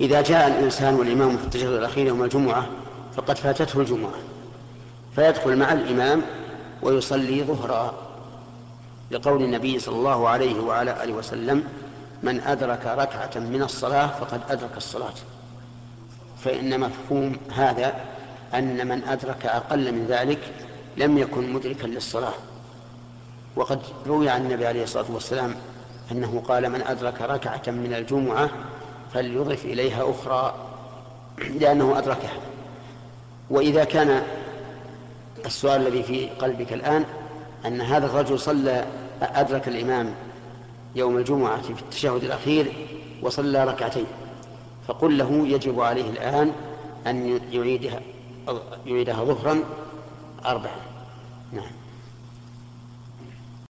إذا جاء الإنسان والإمام في التشهد الأخير يوم الجمعة فقد فاتته الجمعة. فيدخل مع الإمام ويصلي ظهرا لقول النبي صلى الله عليه وعلى آله وسلم من أدرك ركعة من الصلاة فقد أدرك الصلاة. فإن مفهوم هذا أن من أدرك أقل من ذلك لم يكن مدركا للصلاة. وقد روي عن النبي عليه الصلاة والسلام أنه قال من أدرك ركعة من الجمعة فليضف إليها أخرى لأنه أدركها. وإذا كان السؤال الذي في قلبك الآن أن هذا الرجل صلى أدرك الإمام يوم الجمعة في التشهد الأخير وصلى ركعتين فقل له يجب عليه الآن أن يعيدها يعيدها ظهرا أربعا. نعم.